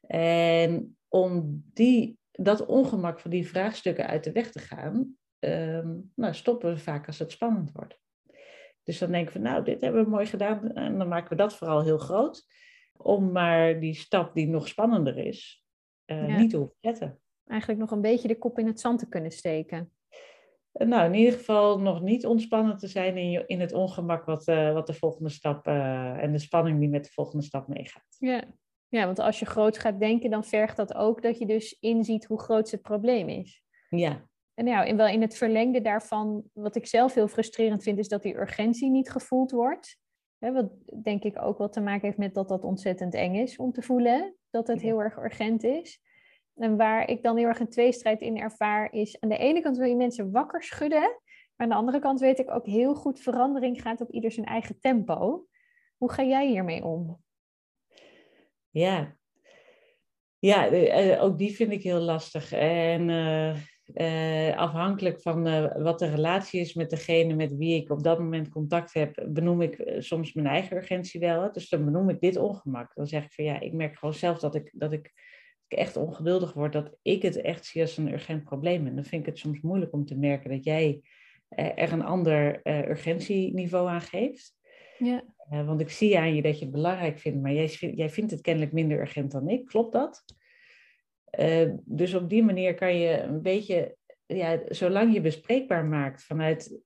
En om die, dat ongemak van die vraagstukken uit de weg te gaan, um, nou, stoppen we vaak als het spannend wordt. Dus dan denken we, nou, dit hebben we mooi gedaan. En dan maken we dat vooral heel groot. Om maar die stap die nog spannender is, uh, niet te hoeven zetten. Eigenlijk nog een beetje de kop in het zand te kunnen steken. Nou, in ieder geval nog niet ontspannen te zijn in, je, in het ongemak wat, uh, wat de volgende stap uh, en de spanning die met de volgende stap meegaat. Ja. Ja, want als je groot gaat denken, dan vergt dat ook dat je dus inziet hoe groot het probleem is. Ja. En nou, en wel in het verlengde daarvan, wat ik zelf heel frustrerend vind, is dat die urgentie niet gevoeld wordt. Hè, wat denk ik ook wel te maken heeft met dat dat ontzettend eng is om te voelen, dat het heel erg urgent is. En waar ik dan heel erg een tweestrijd in ervaar, is aan de ene kant wil je mensen wakker schudden, maar aan de andere kant weet ik ook heel goed, verandering gaat op ieder zijn eigen tempo. Hoe ga jij hiermee om? Ja, ja eh, ook die vind ik heel lastig. En uh, uh, afhankelijk van wat de relatie is met degene met wie ik op dat moment contact heb, benoem ik soms mijn eigen urgentie wel. Dus dan benoem ik dit ongemak. Dan zeg ik van ja, ik merk gewoon zelf dat ik, dat ik ik echt ongeduldig word, dat ik het echt zie als een urgent probleem. En dan vind ik het soms moeilijk om te merken dat jij er een ander urgentieniveau aan geeft. Ja. Uh, want ik zie aan je dat je het belangrijk vindt, maar jij, jij vindt het kennelijk minder urgent dan ik. Klopt dat? Uh, dus op die manier kan je een beetje, ja, zolang je bespreekbaar maakt vanuit.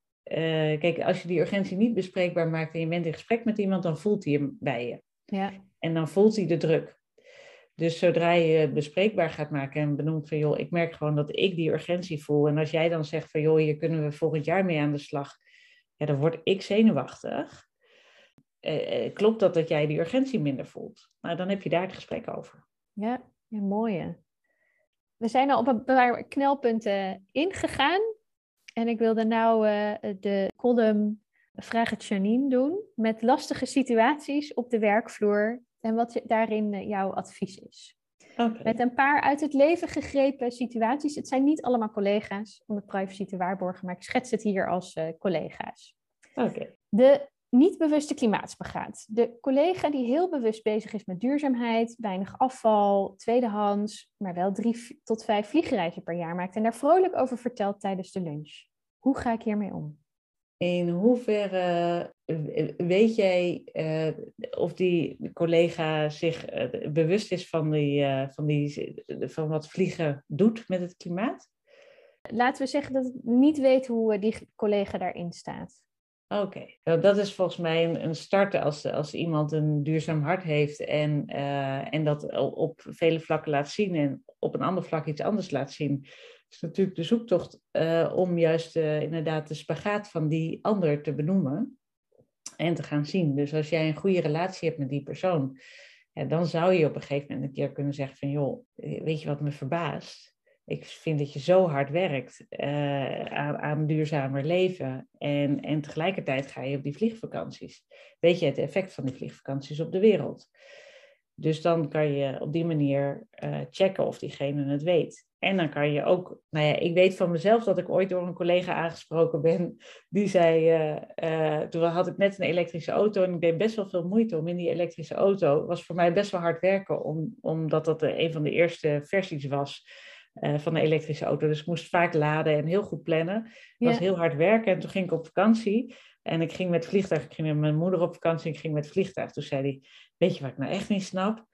kijk, als je die urgentie niet bespreekbaar maakt en je bent in gesprek met iemand, dan voelt hij hem bij je. Ja. En dan voelt hij de druk. Dus zodra je het bespreekbaar gaat maken en benoemt van joh, ik merk gewoon dat ik die urgentie voel. En als jij dan zegt van joh, hier kunnen we volgend jaar mee aan de slag. Ja, dan word ik zenuwachtig. Eh, eh, klopt dat dat jij die urgentie minder voelt? Nou, dan heb je daar het gesprek over. Ja, ja mooi. We zijn al op een paar knelpunten ingegaan. En ik wilde nou uh, de column Vraag het Janine doen. Met lastige situaties op de werkvloer en wat daarin eh, jouw advies is. Okay. Met een paar uit het leven gegrepen situaties. Het zijn niet allemaal collega's om de privacy te waarborgen, maar ik schets het hier als collega's. Okay. De niet bewuste klimaatsbegaat. De collega die heel bewust bezig is met duurzaamheid, weinig afval, tweedehands, maar wel drie tot vijf vliegreizen per jaar maakt en daar vrolijk over vertelt tijdens de lunch. Hoe ga ik hiermee om? In hoeverre weet jij uh, of die collega zich uh, bewust is van, die, uh, van, die, van wat vliegen doet met het klimaat? Laten we zeggen dat ik niet weet hoe die collega daarin staat. Oké, nou, dat is volgens mij een, een start als, als iemand een duurzaam hart heeft en, en dat op vele vlakken laat zien en op een ander vlak iets anders laat zien is natuurlijk de zoektocht uh, om juist uh, inderdaad de spagaat van die ander te benoemen en te gaan zien. Dus als jij een goede relatie hebt met die persoon, dan zou je op een gegeven moment een keer kunnen zeggen van joh, weet je wat me verbaast? Ik vind dat je zo hard werkt uh, aan, duurzamer leven en, en tegelijkertijd ga je op die vliegvakanties. Weet je het effect van die vliegvakanties op de wereld? Dus dan kan je op die manier uh, checken of diegene het weet. En dan kan je ook, nou ja, ik weet van mezelf dat ik ooit door een collega aangesproken ben. Die zei, uh, toen had ik net een elektrische auto en ik deed best wel veel moeite om in die elektrische auto. was voor mij best wel hard werken, om, omdat dat een van de eerste versies was uh, van de elektrische auto. Dus ik moest vaak laden en heel goed plannen. Het was heel hard werken en toen ging ik op vakantie. En ik ging met vliegtuig, ik ging met mijn moeder op vakantie en ik ging met vliegtuig. Toen zei hij, weet je wat ik nou echt niet snap?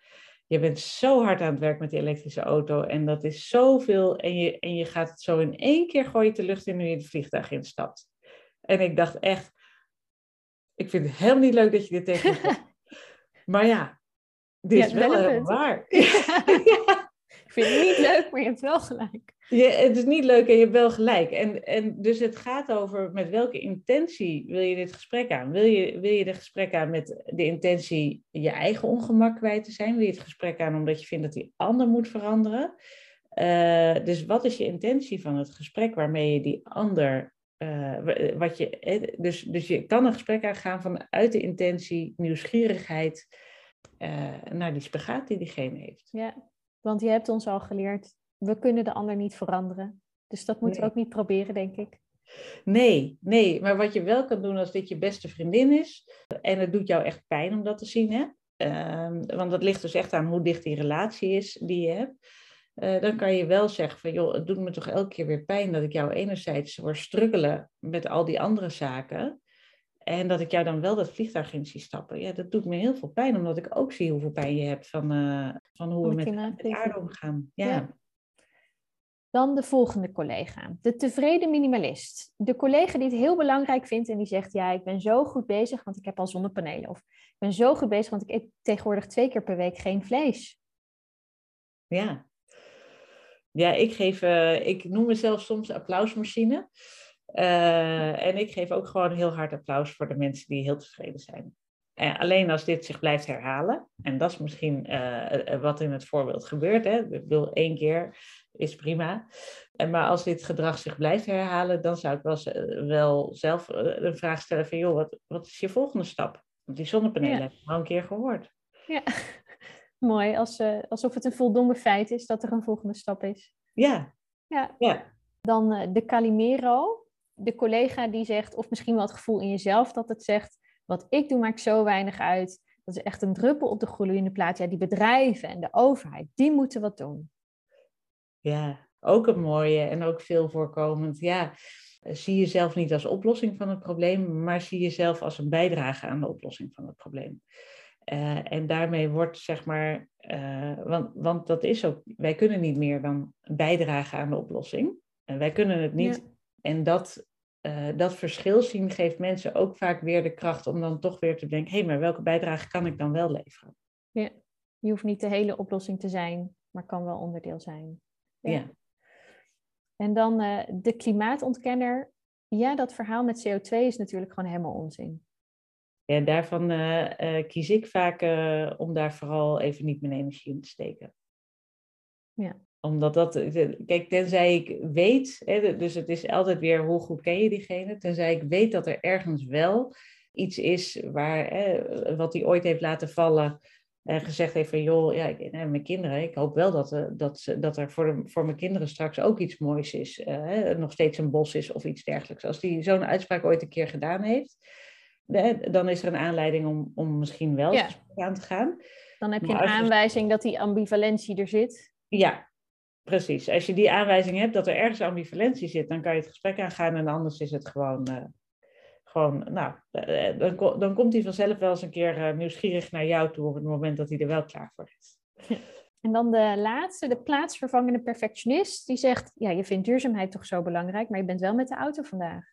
Je bent zo hard aan het werk met die elektrische auto en dat is zoveel. En je, en je gaat het zo in één keer gooien de lucht in nu je het vliegtuig instapt. En ik dacht echt, ik vind het helemaal niet leuk dat je dit tegen me Maar ja, dit is wel helemaal waar. ja. Ik vind het niet leuk, maar je hebt wel gelijk. Ja, het is niet leuk en je hebt wel gelijk. En, en dus het gaat over met welke intentie wil je dit gesprek aan? Wil je, wil je de gesprek aan met de intentie je eigen ongemak kwijt te zijn? Wil je het gesprek aan omdat je vindt dat die ander moet veranderen? Uh, dus wat is je intentie van het gesprek waarmee je die ander. Uh, wat je, dus, dus je kan een gesprek aangaan vanuit de intentie, nieuwsgierigheid uh, naar die spagaat die diegene heeft. Ja, want je hebt ons al geleerd, we kunnen de ander niet veranderen. Dus dat moeten nee. we ook niet proberen, denk ik. Nee, nee. Maar wat je wel kan doen als dit je beste vriendin is, en het doet jou echt pijn om dat te zien, hè? Um, want dat ligt dus echt aan hoe dicht die relatie is die je hebt. Uh, dan kan je wel zeggen van, joh, het doet me toch elke keer weer pijn dat ik jou enerzijds hoor struggelen met al die andere zaken. En dat ik jou dan wel dat vliegtuig in zie stappen. Ja, dat doet me heel veel pijn, omdat ik ook zie hoeveel pijn je hebt van, uh, van hoe we met, de aarde omgaan. ja. Dan de volgende collega, de tevreden minimalist. De collega die het heel belangrijk vindt en die zegt: Ja, ik ben zo goed bezig, want ik heb al zonnepanelen. Of ik ben zo goed bezig, want ik eet tegenwoordig twee keer per week geen vlees. Ja, ja ik, geef, uh, ik noem mezelf soms applausmachine. Uh, en ik geef ook gewoon heel hard applaus voor de mensen die heel tevreden zijn. Uh, alleen als dit zich blijft herhalen, en dat is misschien uh, wat in het voorbeeld gebeurt, hè? ik bedoel één keer is prima. En maar als dit gedrag zich blijft herhalen, dan zou ik wel, wel zelf een vraag stellen van, joh, wat, wat is je volgende stap? Want die zonnepanelen ja. heb ik al een keer gehoord. Ja, mooi. Als, alsof het een voldongen feit is dat er een volgende stap is. Ja. Ja. ja. Dan de Calimero de collega die zegt, of misschien wel het gevoel in jezelf dat het zegt, wat ik doe maakt zo weinig uit. Dat is echt een druppel op de gloeiende plaat. Ja, die bedrijven en de overheid, die moeten wat doen. Ja, ook een mooie en ook veel voorkomend. Ja, zie jezelf niet als oplossing van het probleem, maar zie jezelf als een bijdrage aan de oplossing van het probleem. Uh, en daarmee wordt, zeg maar, uh, want, want dat is ook, wij kunnen niet meer dan bijdragen aan de oplossing. En wij kunnen het niet en dat, uh, dat verschil zien geeft mensen ook vaak weer de kracht om dan toch weer te denken: hé, hey, maar welke bijdrage kan ik dan wel leveren? Ja, je hoeft niet de hele oplossing te zijn, maar kan wel onderdeel zijn. Ja. ja. En dan uh, de klimaatontkenner. Ja, dat verhaal met CO2 is natuurlijk gewoon helemaal onzin. Ja, daarvan uh, kies ik vaak om daar vooral even niet mijn energie in te steken. Ja omdat dat, kijk, tenzij ik weet, hè, dus het is altijd weer hoe goed ken je diegene, tenzij ik weet dat er ergens wel iets is waar, hè, wat hij ooit heeft laten vallen en gezegd heeft van, joh, ja, ik, mijn kinderen, ik hoop wel dat, eh, dat, dat er voor, de, voor mijn kinderen straks ook iets moois is, hè, nog steeds een bos is of iets dergelijks. Als die zo'n uitspraak ooit een keer gedaan heeft, hè, dan is er een aanleiding om, om misschien wel ja. aan te gaan. Dan heb je een aanwijzing dat die ambivalentie er zit. Ja, Precies. Als je die aanwijzing hebt dat er ergens ambivalentie zit, dan kan je het gesprek aangaan en anders is het gewoon, uh, gewoon nou, uh, dan, dan komt hij vanzelf wel eens een keer uh, nieuwsgierig naar jou toe op het moment dat hij er wel klaar voor is. En dan de laatste, de plaatsvervangende perfectionist, die zegt, ja, je vindt duurzaamheid toch zo belangrijk, maar je bent wel met de auto vandaag.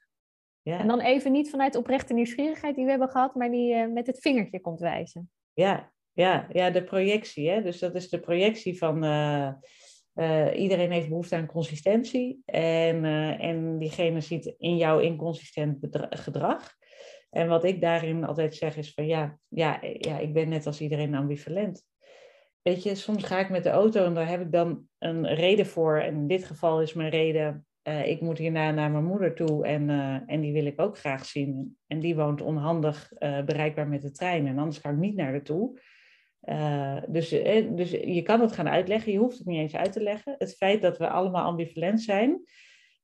Ja. En dan even niet vanuit oprechte nieuwsgierigheid die we hebben gehad, maar die met het vingertje komt wijzen. Ja, ja, ja de projectie. Hè? Dus dat is de projectie van uh, iedereen heeft behoefte aan consistentie en, uh, en diegene ziet in jou inconsistent gedrag. En wat ik daarin altijd zeg is van ja, ja, ja, ik ben net als iedereen ambivalent. Weet je, soms ga ik met de auto en daar heb ik dan een reden voor. En in dit geval is mijn reden, uh, ik moet hierna naar mijn moeder toe en, en die wil ik ook graag zien. En die woont onhandig bereikbaar met de trein en anders ga ik niet naar haar toe. Uh, dus, eh, dus je kan het gaan uitleggen, je hoeft het niet eens uit te leggen. Het feit dat we allemaal ambivalent zijn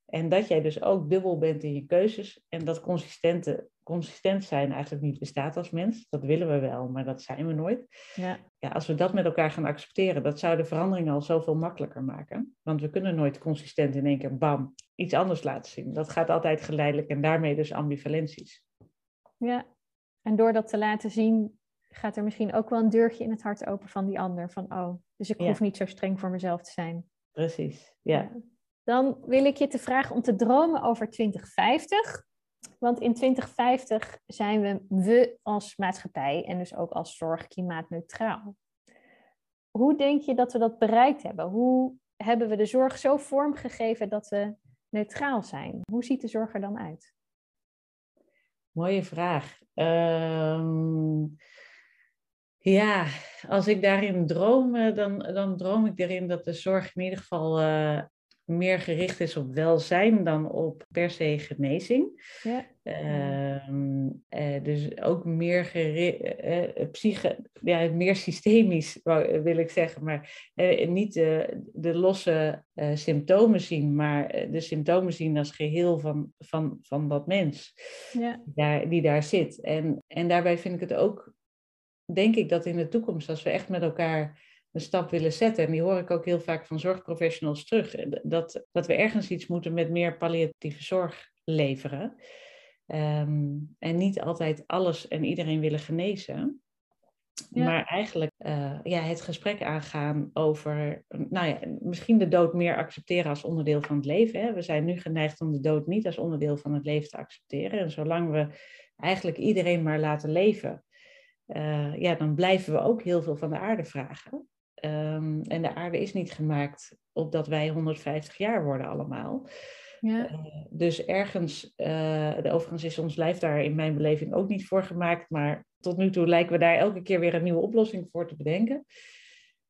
en dat jij dus ook dubbel bent in je keuzes en dat consistente, consistent zijn eigenlijk niet bestaat als mens, dat willen we wel, maar dat zijn we nooit. Ja. Ja, als we dat met elkaar gaan accepteren, dat zou de verandering al zoveel makkelijker maken. Want we kunnen nooit consistent in één keer bam iets anders laten zien. Dat gaat altijd geleidelijk en daarmee dus ambivalenties. Ja, en door dat te laten zien, gaat er misschien ook wel een deurtje in het hart open van die ander. Van oh, dus ik hoef niet zo streng voor mezelf te zijn. Precies, ja. Dan wil ik je te vragen om te dromen over 2050. Want in 2050 zijn we, we als maatschappij en dus ook als zorg klimaatneutraal. Hoe denk je dat we dat bereikt hebben? Hoe hebben we de zorg zo vormgegeven dat we neutraal zijn? Hoe ziet de zorg er dan uit? Mooie vraag. Um, ja, als ik daarin droom, eh, dan, dan droom ik erin dat de zorg in ieder geval uh, meer gericht is op welzijn dan op per se genezing. Ja. Uh, uh, dus ook meer, psyche, ja, meer systemisch, wil ik zeggen, maar niet de, de losse symptomen zien, maar de symptomen zien als geheel van, van, van dat mens ja. die, daar, die daar zit. En, en daarbij vind ik het ook denk ik dat in de toekomst, als we echt met elkaar een stap willen zetten, en die hoor ik ook heel vaak van zorgprofessionals terug, dat, dat we ergens iets moeten met meer palliatieve zorg leveren. Ehm, en niet altijd alles en iedereen willen genezen. Maar eigenlijk uh, ja, het gesprek aangaan over, nou ja, misschien de dood meer accepteren als onderdeel van het leven. Hè. We zijn nu geneigd om de dood niet als onderdeel van het leven te accepteren. En zolang we eigenlijk iedereen maar laten leven, uh, ja, dan blijven we ook heel veel van de aarde vragen. Um, en de aarde is niet gemaakt opdat wij 150 jaar worden allemaal. Ja. Uh, dus ergens, uh, overigens is ons lijf daar in mijn beleving ook niet voor gemaakt, maar tot nu toe lijken we daar elke keer weer een nieuwe oplossing voor te bedenken.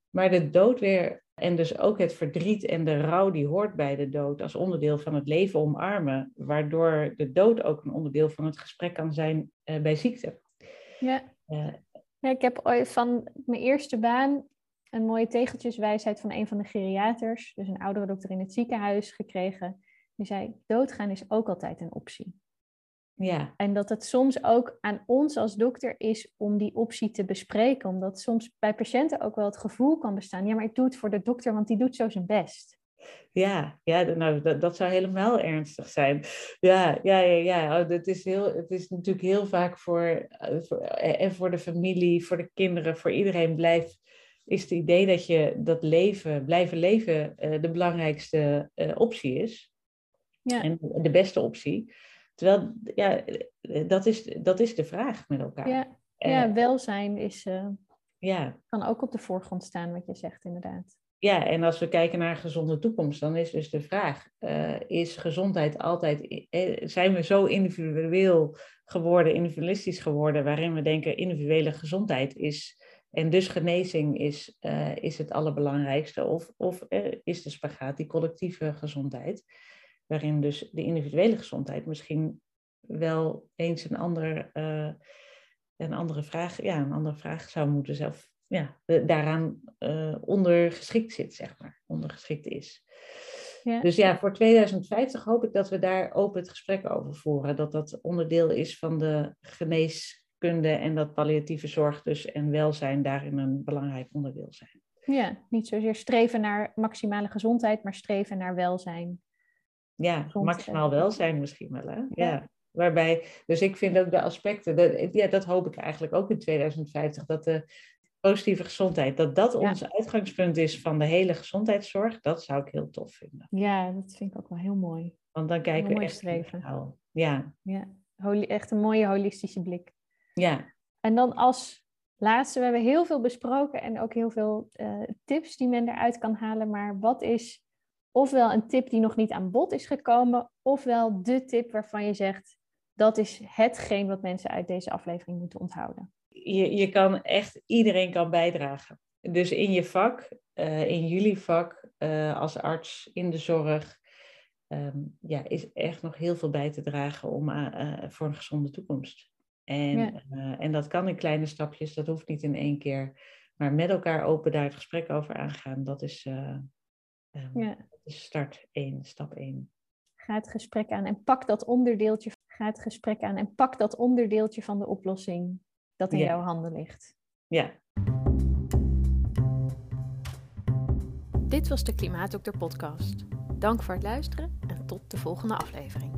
Maar de dood weer, en dus ook het verdriet en de rouw die hoort bij de dood als onderdeel van het leven omarmen, waardoor de dood ook een onderdeel van het gesprek kan zijn uh, bij ziekte. Ja. ja, ik heb ooit van mijn eerste baan een mooie tegeltjeswijsheid van een van de geriaters, dus een oudere dokter in het ziekenhuis, gekregen. Die zei: doodgaan is ook altijd een optie. Ja. En dat het soms ook aan ons als dokter is om die optie te bespreken. Omdat soms bij patiënten ook wel het gevoel kan bestaan. Ja, maar ik doe het voor de dokter, want die doet zo zijn best. Ja, ja nou, dat, dat zou helemaal ernstig zijn. Ja, ja, ja, ja. Oh, het, is heel, het is natuurlijk heel vaak voor, eh, voor, eh, en voor de familie, voor de kinderen, voor iedereen blijft is het idee dat je dat leven, blijven leven, uh, de belangrijkste uh, optie is. Ja. En de beste optie. Terwijl, ja, dat is, dat is de vraag met elkaar. Ja, ja welzijn is, ja. kan ook op de voorgrond staan, wat je zegt, inderdaad. Ja, en als we kijken naar een gezonde toekomst, dan is dus de vraag: is gezondheid altijd. zijn we zo individueel geworden, individualistisch geworden, waarin we denken: individuele gezondheid is en dus genezing is, uh, is het allerbelangrijkste. Of, of is de spagaat die collectieve gezondheid, waarin dus de individuele gezondheid misschien wel eens een, ander, een andere vraag, ja, een andere vraag zou moeten zelf, ja, daaraan ondergeschikt zit, zeg maar, ondergeschikt is. Ja. Dus ja, voor 2050 hoop ik dat we daar open het gesprek over voeren. Dat dat onderdeel is van de genees kunde en dat palliatieve zorg dus en welzijn daarin een belangrijk onderdeel zijn. Ja, niet zozeer streven naar maximale gezondheid, maar streven naar welzijn. Ja, maximaal welzijn misschien wel. Hè? Ja. Waarbij, dus ik vind ook de aspecten, dat, ja, dat hoop ik eigenlijk ook in 2050, dat de positieve gezondheid, dat dat ons uitgangspunt is van de hele gezondheidszorg, dat zou ik heel tof vinden. Ja, dat vind ik ook wel heel mooi. Want dan kijken we echt streven. Ja. ja, echt een mooie holistische blik. Ja. En dan als laatste, we hebben heel veel besproken en ook heel veel uh, tips die men eruit kan halen. Maar wat is ofwel een tip die nog niet aan bod is gekomen, ofwel de tip waarvan je zegt, dat is hetgeen wat mensen uit deze aflevering moeten onthouden? Je, je kan echt, iedereen kan bijdragen. Dus in je vak, uh, in jullie vak, uh, als arts in de zorg, um, ja, is echt nog heel veel bij te dragen om, voor een gezonde toekomst. En, eh, en dat kan in kleine stapjes, dat hoeft niet in één keer. Maar met elkaar open daar het gesprek over aangaan, dat is, uh, ja. dat is start 1, stap 1. Ga het gesprek aan en pak dat onderdeeltje. Ga het gesprek aan en pak dat onderdeeltje van de oplossing dat in jouw handen ligt. Ja. Dit was de Klimaatdokter podcast. Dank voor het luisteren en tot de volgende aflevering.